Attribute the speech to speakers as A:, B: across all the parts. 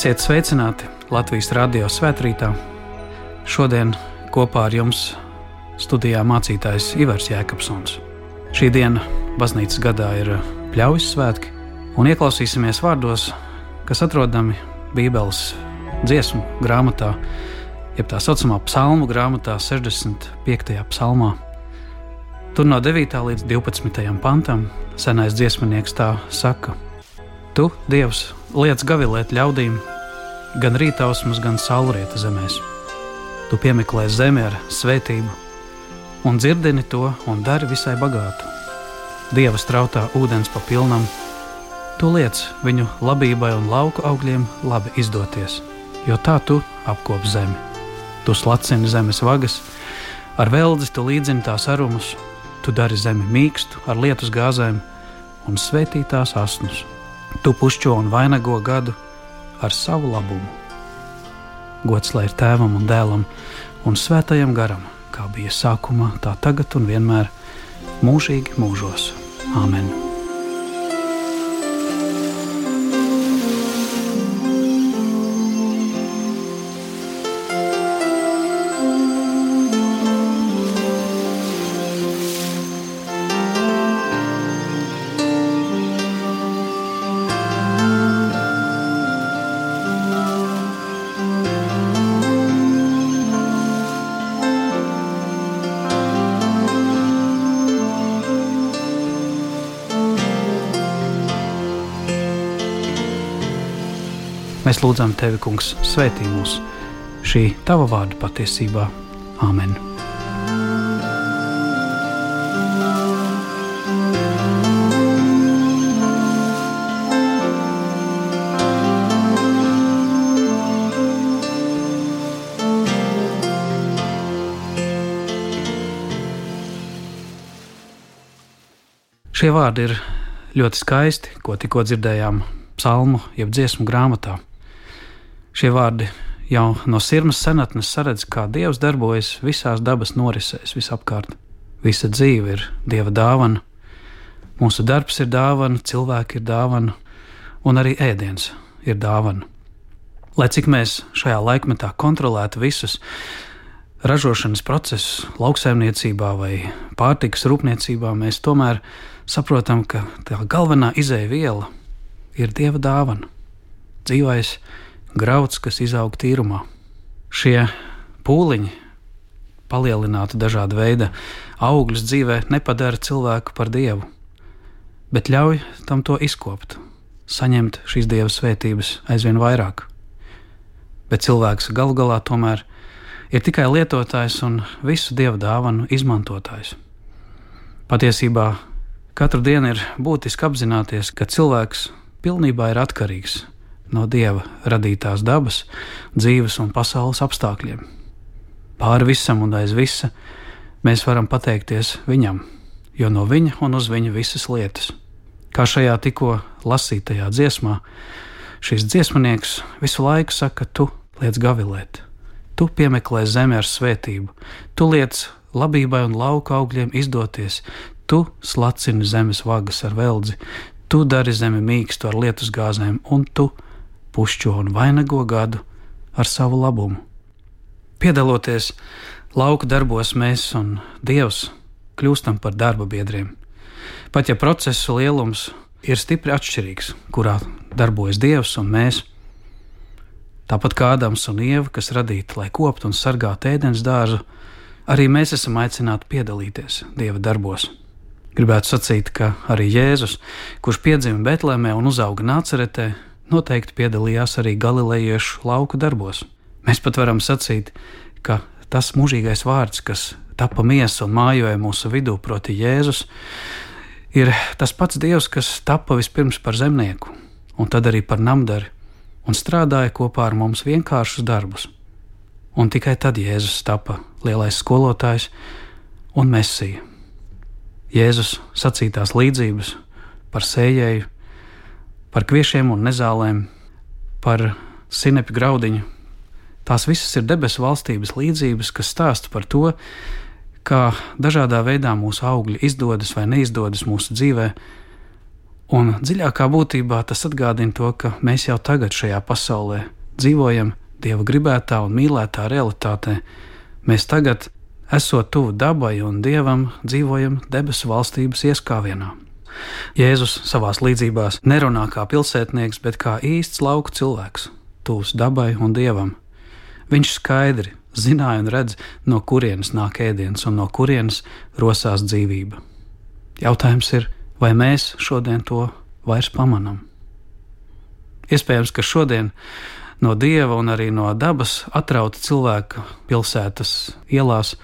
A: Esiet sveicināti Latvijas radio svētkrītā. Šodien kopā ar jums studijā mācītājs Ivars Jēkabsons. Šī diena baznīcas gadā ir pļaujas svētki, un ieklausīsimies vārdos, kas atrodami Bībeles dziesmu grāmatā, jeb tā saucamā psalmu grāmatā, 65. psalmā. Tur no 9. līdz 12. pantam senais dziesminieks tā saka: Tu, Dievs, liec gavilēt ļaudīm, gan rītausmas, gan saulrieta zemēs. Tu piemeklē zemi ar svētību, un dzirdini to un dari visai bagātu. Dieva strautā ūdens pa pilnam, tu liec viņu labībai un lauku augļiem labi izdoties, jo tā tu apkop zemi. Tu slacini zemes vagas, ar veldzi tu līdzini tās arumus, tu dari zemi mīkstu ar lietus gāzēm un svētītās asnus Tu pušķo un vainago gadu ar savu labumu. Gods lai ir tēvam un dēlam un svētajam garam, kā bija sākumā, tā tagad un vienmēr mūžīgi mūžos. Āmen! Mēs lūdzam Tevi, Kungs, svētī mūs šī Tava vārda patiesībā. Āmen! Šie vārdi ir ļoti skaisti, ko tikko dzirdējām psalmu, jeb dziesmu grāmatā. Šie vārdi jau no sirmas senatnes saredz, kā Dievs darbojas visās dabas norisēs visapkārt. Visa dzīve ir Dieva dāvana, mūsu darbs ir dāvana, cilvēki ir dāvana, un arī ēdiens ir dāvana. Lai cik mēs šajā laikmetā kontrolētu visus ražošanas procesus, lauksaimniecībā vai pārtikas rūpniecībā, mēs tomēr saprotam, ka tā galvenā izēviela ir Dieva dāvana. Dzīvais grauds, kas izaug tīrumā. Šie pūliņi palielinātu dažādu veidu augļus dzīvē, nepadara cilvēku par dievu, bet ļauj tam to izkopt, saņemt šīs dieva svētības aizvien vairāk. Bet cilvēks galu galā tomēr ir tikai lietotājs un visu dieva dāvanu izmantotājs. Patiesībā katru dienu ir būtiski apzināties, ka cilvēks pilnībā ir atkarīgs no dieva radītās dabas, dzīves un pasaules apstākļiem. Pāri visam un aiz visa mēs varam pateikties viņam, jo no viņa un uz viņa visas lietas. Kā šajā tikko lasītajā dziesmā, šis dziesminieks visu laiku saka, tu liec gavilēt, tu piemeklē zemi ar svētību, tu liec labībai un lauka augļiem izdoties, tu slacini zemes vagas ar veldzi, tu dari zemi mīkstu ar lietus gāzēm, un tu pušķo un vainago gadu ar savu labumu. Piedaloties lauka darbos, mēs un Dievs kļūstam par darba biedriem. Pat ja procesu lielums ir stipri atšķirīgs, kurā darbojas Dievs un mēs, tāpat kā Ādams un Ieva, kas radīti, lai koptu un sargātu ēdienas dārzu, arī mēs esam aicināti piedalīties Dieva darbos. Gribētu sacīt, ka arī Jēzus, kurš piedzima Betlēmē un uzauga Nāceretē, noteikti piedalījās arī galilejiešu lauku darbos. Mēs pat varam sacīt, ka tas mūžīgais vārds, kas tapa miesa un mājoja mūsu vidū, proti, Jēzus, ir tas pats Dievs, kas tapa vispirms par zemnieku, un tad arī par namdari, un strādāja kopā ar mums vienkāršus darbus. Un tikai tad Jēzus tapa lielais skolotājs un mesija. Jēzus sacītās līdzības par sējēju par kviešiem un nezālēm, par sinepi graudiņu. Tās visas ir debesu valstības līdzības, kas stāsta par to, kā dažādā veidā mūsu augļi izdodas vai neizdodas mūsu dzīvē, Un dziļākā būtībā tas atgādina to, ka mēs jau tagad šajā pasaulē dzīvojam Dieva gribētā un mīlētā realitātē. Mēs tagad, esot tuvu dabai un Dievam, dzīvojam debesu valstības ieskāvienā. Jēzus savā līdzībās nerunā kā pilsētnieks, bet kā īsts lauku cilvēks, tuvs dabai un Dievam. Viņš skaidri zināja un redz, no kurienes nāk ēdiens un no kurienes rosās dzīvība. Jautājums ir, vai mēs šodien to vairs pamanām? Iespējams, ka šodien no dieva un arī no dabas atrauta cilvēka pilsētas ielās,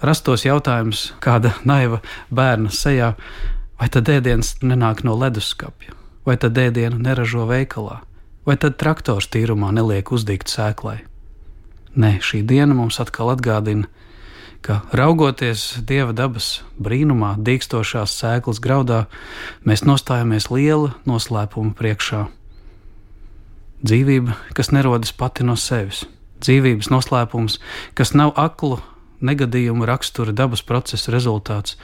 A: rastos jautājums, kāda naiva bērna sejā, vai tad ēdiens nenāk no leduskapja, vai tad ēdienu neražo veikalā, vai tad traktors tīrumā neliek uzdīgt sēklai. Nē, šī diena mums atkal atgādina, ka raugoties dieva dabas brīnumā, dīkstošās sēklas graudā, mēs nostājamies liela noslēpuma priekšā. Dzīvība, kas nerodas pati no sevis, dzīvības noslēpums, kas nav aklu negadījumu rakstura dabas procesa rezultāts,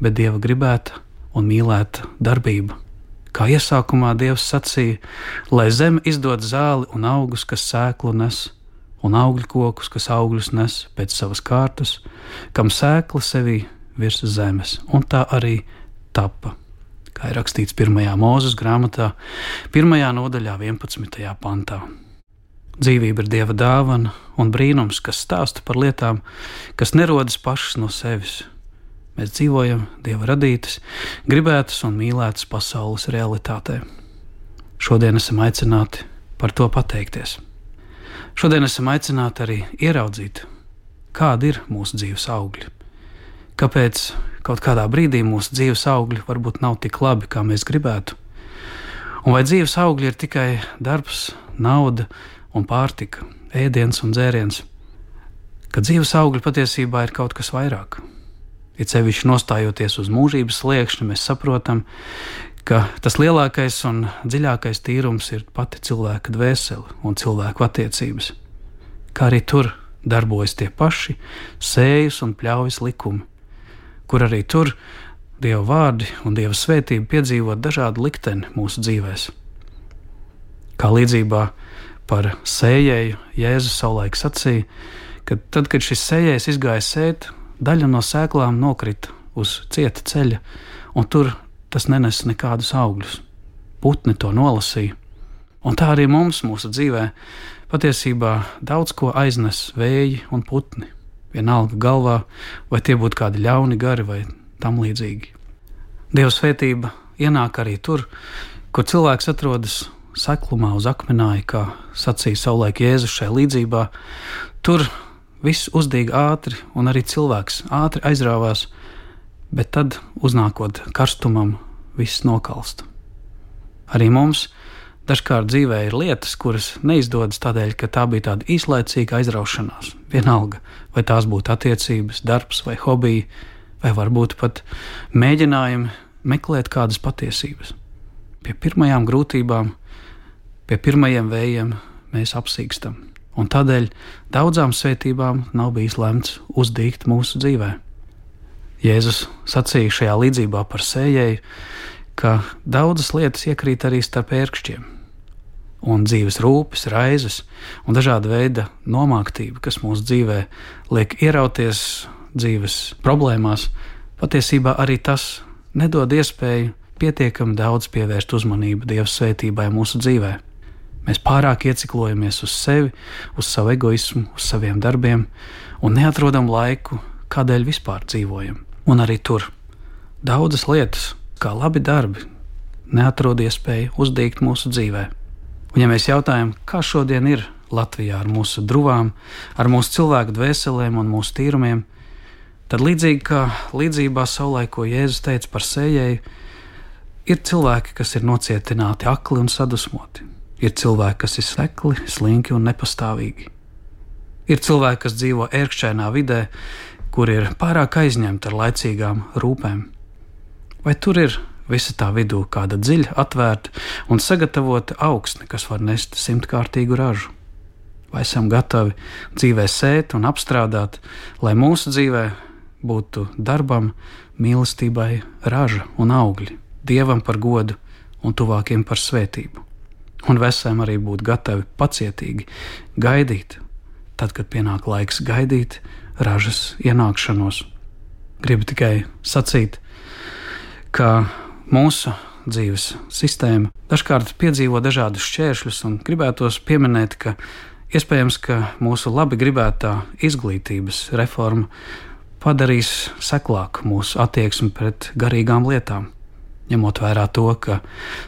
A: bet dieva gribēta un mīlēta darbība. Kā iesākumā Dievs sacīja, lai zeme izdod zāli un augus, kas sēklu nes, un augļu kokus, kas augļus nes pēc savas kārtas, kam sēkla sevī virs zemes, un tā arī tapa kā ir rakstīts 1. mūzes grāmatā, 1. nodaļā, 11. pantā. Dzīvība ir dieva dāvana un brīnums, kas stāsta par lietām, kas nerodas pašas no sevis. Mēs dzīvojam dieva radītas, gribētas un mīlētas pasaules realitātē. Šodien esam aicināti par to pateikties. Šodien esam aicināti arī ieraudzīt, kādi ir mūsu dzīves augļi kāpēc kaut kādā brīdī mūsu dzīves augļi varbūt nav tik labi, kā mēs gribētu. Un vai dzīves augļi ir tikai darbs, nauda un pārtika, ēdiens un dzēriens? Ka dzīves augļi patiesībā ir kaut kas vairāk. Ir sevišķi nostājoties uz mūžības sliekšņa, mēs saprotam, ka tas lielākais un dziļākais tīrums ir pati cilvēka dvēsele un cilvēku attiecības. Kā arī tur darbojas tie paši sējas un pļaujas likumi, kur arī tur Dieva vārdi un Dieva svētība piedzīvot dažādu likteni mūsu dzīvēm. Kā līdzībā par sējēju Jēzus savulaik sacīja, ka tad, kad šis sējējs izgāja sēt, daļa no sēklām nokrita uz cieta ceļa, un tur tas nenesa nekādus augļus. Putni to nolasīja. Un tā arī mums, mūsu dzīvē, patiesībā daudz ko aiznes vēji un putni vienalga galvā, vai tie būtu kādi ļauni gari vai tam līdzīgi. Dieva svētība ienāk arī tur, kur cilvēks atrodas seklumā uz akmenāja, kā sacīja savulaik Jēzus šajā līdzībā. Tur viss uzdīga ātri, un arī cilvēks ātri aizrāvās, bet tad, uznākot karstumam, viss nokalst. Arī mums Dažkārt dzīvē ir lietas, kuras neizdodas tādēļ, ka tā bija tāda īslaicīga aizraušanās. Vienalga, vai tās būtu attiecības, darbs vai hobiji, vai varbūt pat mēģinājumi meklēt kādas patiesības. Pie pirmajām grūtībām, pie pirmajiem vējiem mēs apsīkstam, un tādēļ daudzām svētībām nav bijis lemts uzdīgt mūsu dzīvē. Jēzus sacīja šajā līdzībā par sējēju, ka daudzas lietas iekrīt arī starp ērkšķiem un dzīves rūpes, raizes un dažāda veida nomāktība, kas mūsu dzīvē liek ierauties dzīves problēmās, patiesībā arī tas nedod iespēju pietiekami daudz pievērst uzmanību Dieva svētībai mūsu dzīvē. Mēs pārāk ieciklojamies uz sevi, uz savu egoismu, uz saviem darbiem un neatrodam laiku, kādēļ vispār dzīvojam. Un arī tur daudzas lietas, kā labi darbi, neatrod iespēju uzdīgt mūsu dzīvēm. Un, ja mēs jautājam, kā šodien ir Latvijā ar mūsu drūmām, ar mūsu cilvēku dvēselēm un mūsu tīrumiem, tad līdzīgi kā līdzībā saulē, ko Jēzus teica par sējēju, ir cilvēki, kas ir nocietināti, akli un sadusmoti. Ir cilvēki, kas ir sekli, slinki un nepastāvīgi. Ir cilvēki, kas dzīvo ērkšķainā vidē, kur ir pārāk aizņemti ar laicīgām rūpēm. Vai tur ir visa tā vidū kāda dziļa, atvērta un sagatavota augsne, kas var nest simtkārtīgu ražu. Vai esam gatavi dzīvē sēt un apstrādāt, lai mūsu dzīvē būtu darbam, mīlestībai, raža un augļi, dievam par godu un tuvākiem par svētību. Un vesēm arī būt gatavi pacietīgi gaidīt, tad, kad pienāk laiks gaidīt ražas ienākšanos. Gribu tikai sacīt, ka mūsu dzīves sistēma dažkārt piedzīvo dažādus šķēršļus, un gribētos pieminēt, ka iespējams, ka mūsu labi gribētā izglītības reforma padarīs seklāku mūsu attieksmi pret garīgām lietām ņemot vērā to, ka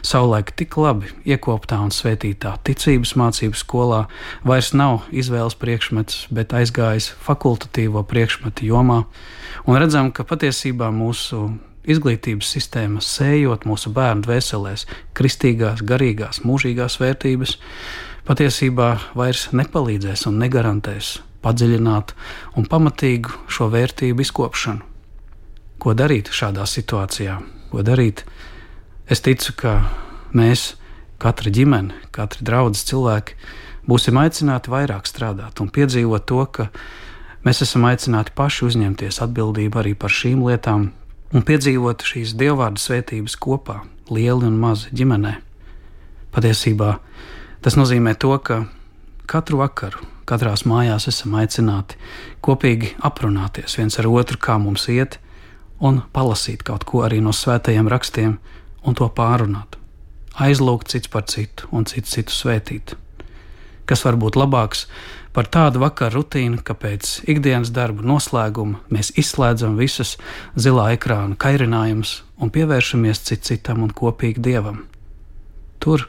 A: savulaik tik labi iekoptā un svētītā ticības mācību skolā vairs nav izvēles priekšmets, bet aizgājis fakultatīvo priekšmetu jomā, un redzam, ka patiesībā mūsu izglītības sistēma sējot mūsu bērnu dvēselēs kristīgās, garīgās, mūžīgās vērtības, patiesībā vairs nepalīdzēs un negarantēs padziļināt un pamatīgu šo vērtību izkopšanu. Ko darīt šādā situācijā? Ko darīt. Es ticu, ka mēs, katra ģimene, katra draudzes cilvēki, būsim aicināti vairāk strādāt un piedzīvot to, ka mēs esam aicināti paši uzņemties atbildību arī par šīm lietām un piedzīvot šīs dievvvārdu svētības kopā, lieli un mazi ģimenē. Patiesībā tas nozīmē to, ka katru vakaru, katrās mājās esam aicināti kopīgi aprunāties viens ar otru, kā mums iet, un palasīt kaut ko arī no svētajiem rakstiem un to pārunāt. Aizlūgt cits par citu un cits citu svētīt. Kas var būt labāks par tādu vakaru rutīnu, ka pēc ikdienas darba noslēguma mēs izslēdzam visas zilā ekrāna kairinājumus un pievēršamies cit citam un kopīgi dievam. Tur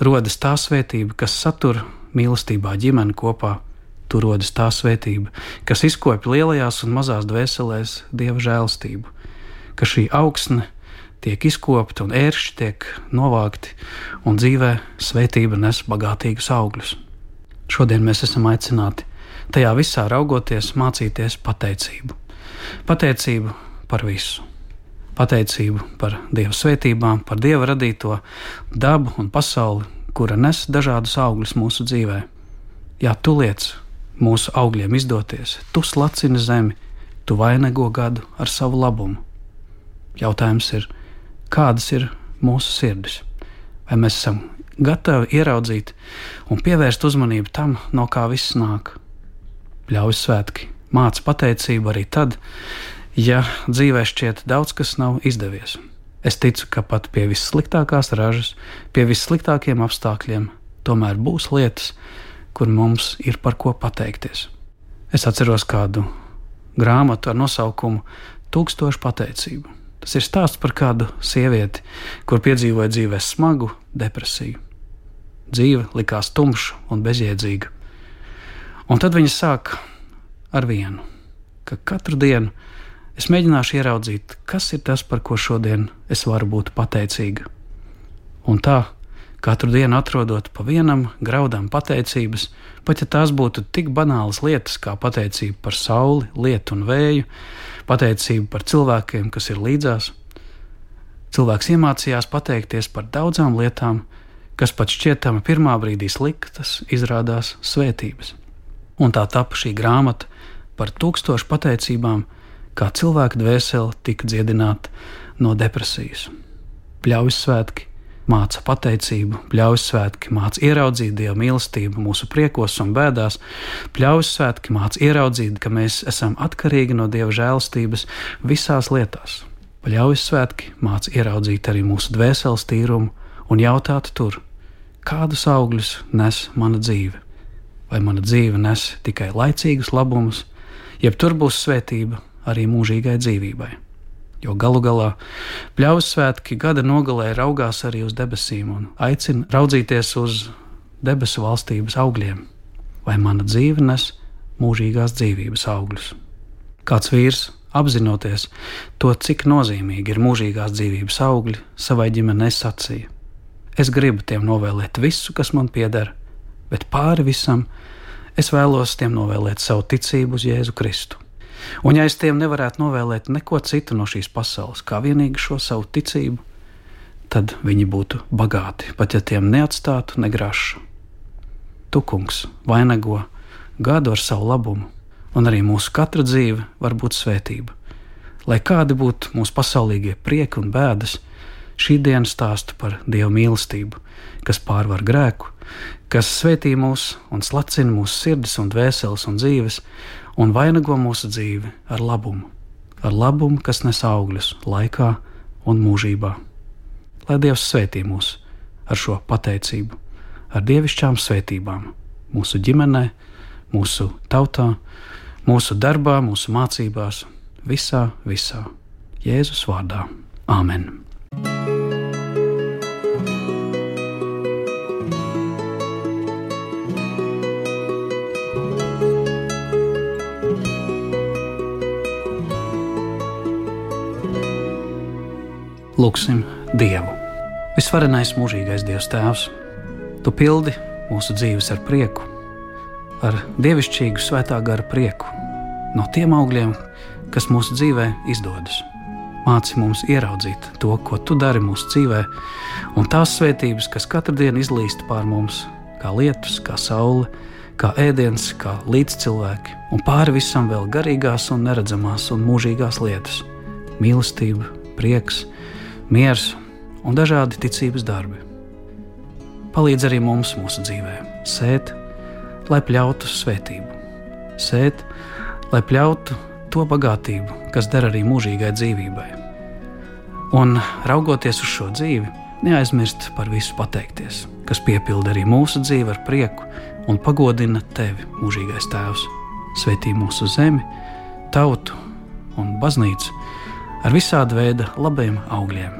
A: rodas tā svētība, kas satur mīlestībā ģimeni kopā Tur rodas tā svētība, kas izkopja lielajās un mazās dvēselēs dieva žēlstību, ka šī augsne tiek izkopta un ēršļi tiek novākti, un dzīvē svētība nes bagātīgus augļus. Šodien mēs esam aicināti tajā visā raugoties, mācīties pateicību. Pateicību par visu. Pateicību par Dieva svētībām, par Dieva radīto dabu un pasauli, kura nes dažādus augļus mūsu dzīvē. Jā, tu liec mūsu augļiem izdoties, tu slacini zemi, tu vainago gadu ar savu labumu. Jautājums ir, kādas ir mūsu sirdis? Vai mēs esam gatavi ieraudzīt un pievērst uzmanību tam, no kā viss nāk? Ļauj svētki, māca pateicību arī tad, ja dzīvē šķiet daudz kas nav izdevies. Es ticu, ka pat pie vissliktākās ražas, pie vissliktākiem apstākļiem, tomēr būs lietas, kur mums ir par ko pateikties. Es atceros kādu grāmatu ar nosaukumu Tūkstošu pateicību. Tas ir stāsts par kādu sievieti, kur piedzīvoja dzīvē smagu depresiju. Dzīve likās tumša un bezjēdzīga. Un tad viņa sāk ar vienu, ka katru dienu es mēģināšu ieraudzīt, kas ir tas, par ko šodien es varu būt pateicīga. Un tā Katru dienu atrodot pa vienam graudam pateicības, pat ja tās būtu tik banālas lietas kā pateicība par sauli, lietu un vēju, pateicība par cilvēkiem, kas ir līdzās. Cilvēks iemācījās pateikties par daudzām lietām, kas pat šķietami pirmā brīdī sliktas, izrādās svētības. Un tā tapa šī grāmata par tūkstošu pateicībām, kā cilvēka dvēsele tika dziedināta no depresijas. Pļaujas svētki, māca pateicību, pļaujas svētki, māca ieraudzīt Dieva mīlestību mūsu priekos un bēdās, pļaujas svētki māca ieraudzīt, ka mēs esam atkarīgi no Dieva žēlstības visās lietās. Pļaujas svētki māca ieraudzīt arī mūsu dvēseles tīrumu un jautāt tur, kādus augļus nes mana dzīve. Vai mana dzīve nes tikai laicīgus labumus, jeb tur būs svētība arī mūžīgai dzīvībai. Jo galu galā pļaus svētki gada nogalē raugās arī uz debesīm un aicina raudzīties uz debesu valstības augļiem, vai mana dzīve nes mūžīgās dzīvības augļus. Kāds vīrs, apzinoties to, cik nozīmīgi ir mūžīgās dzīvības augļi, savai ģimenei sacīja: Es gribu tiem novēlēt visu, kas man pieder, bet pāri visam es vēlos tiem novēlēt savu ticību uz Jēzu Kristu Un ja es tiem nevarētu novēlēt neko citu no šīs pasaules, kā vienīgi šo savu ticību, tad viņi būtu bagāti, pat ja tiem neatstātu negrašu. Tu, kungs, vainago gadu ar savu labumu, un arī mūsu katra dzīve var būt svētība. Lai kādi būtu mūsu pasaulīgie prieki un bēdas, Šī diena stāsta par Dieva mīlestību, kas pārvar grēku, kas svētī mūs un slacina mūsu sirdis un dvēseles un dzīves, un vainago mūsu dzīvi ar labumu, ar labumu, kas nes augļus laikā un mūžībā. Lai Dievs svētī mūs ar šo pateicību, ar dievišķām svētībām mūsu ģimenē, mūsu tautā, mūsu darbā, mūsu mācībās, visā, visā. Jēzus vārdā. Āmen! Lūksim Dievu. Visvarenais mūžīgais Dievs Tēvs, Tu pildi mūsu dzīves ar prieku, ar dievišķīgu svētā gara prieku, no tiem augļiem, kas mūsu dzīvē izdodas. Māci mums ieraudzīt to, ko tu dari mūsu dzīvē, un tās svētības, kas katru dienu izlīst pār mums, kā lietus, kā saule, kā ēdiens, kā līdzcilvēki, un pāri visam vēl garīgās un neredzamās un mūžīgās lietas - mīlestība, prieks, miers un dažādi ticības darbi. Palīdz arī mums mūsu dzīvē, sēt, lai pļautu svētību, sēt, lai pļautu to bagātību, kas der arī mūžīgai dzīvībai. Un raugoties uz šo dzīvi, neaizmirst par visu pateikties, kas piepilda arī mūsu dzīvi ar prieku un pagodina tevi, mūžīgais Tēvs. Svetī mūsu zemi, tautu un baznīcu ar visāda veida labiem augļiem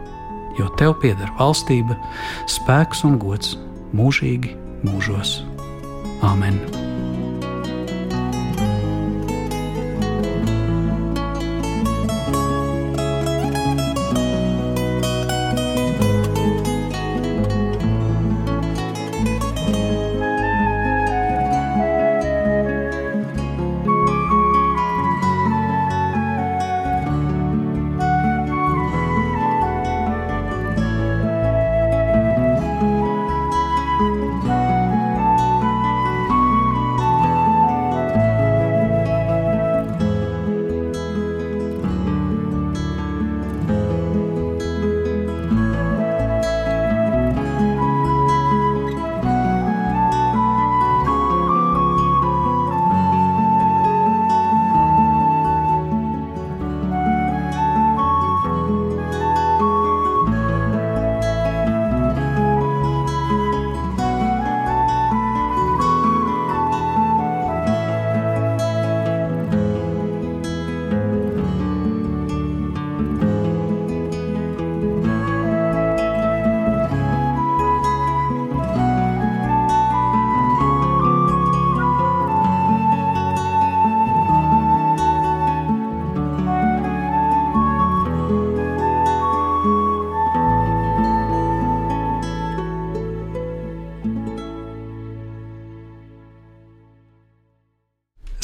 A: Jo tev pieder valstība, spēks un gods mūžīgi mūžos. Āmen!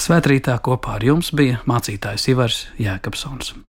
A: Svētrītā kopā ar jums bija mācītājs Ivars Jēkabsons.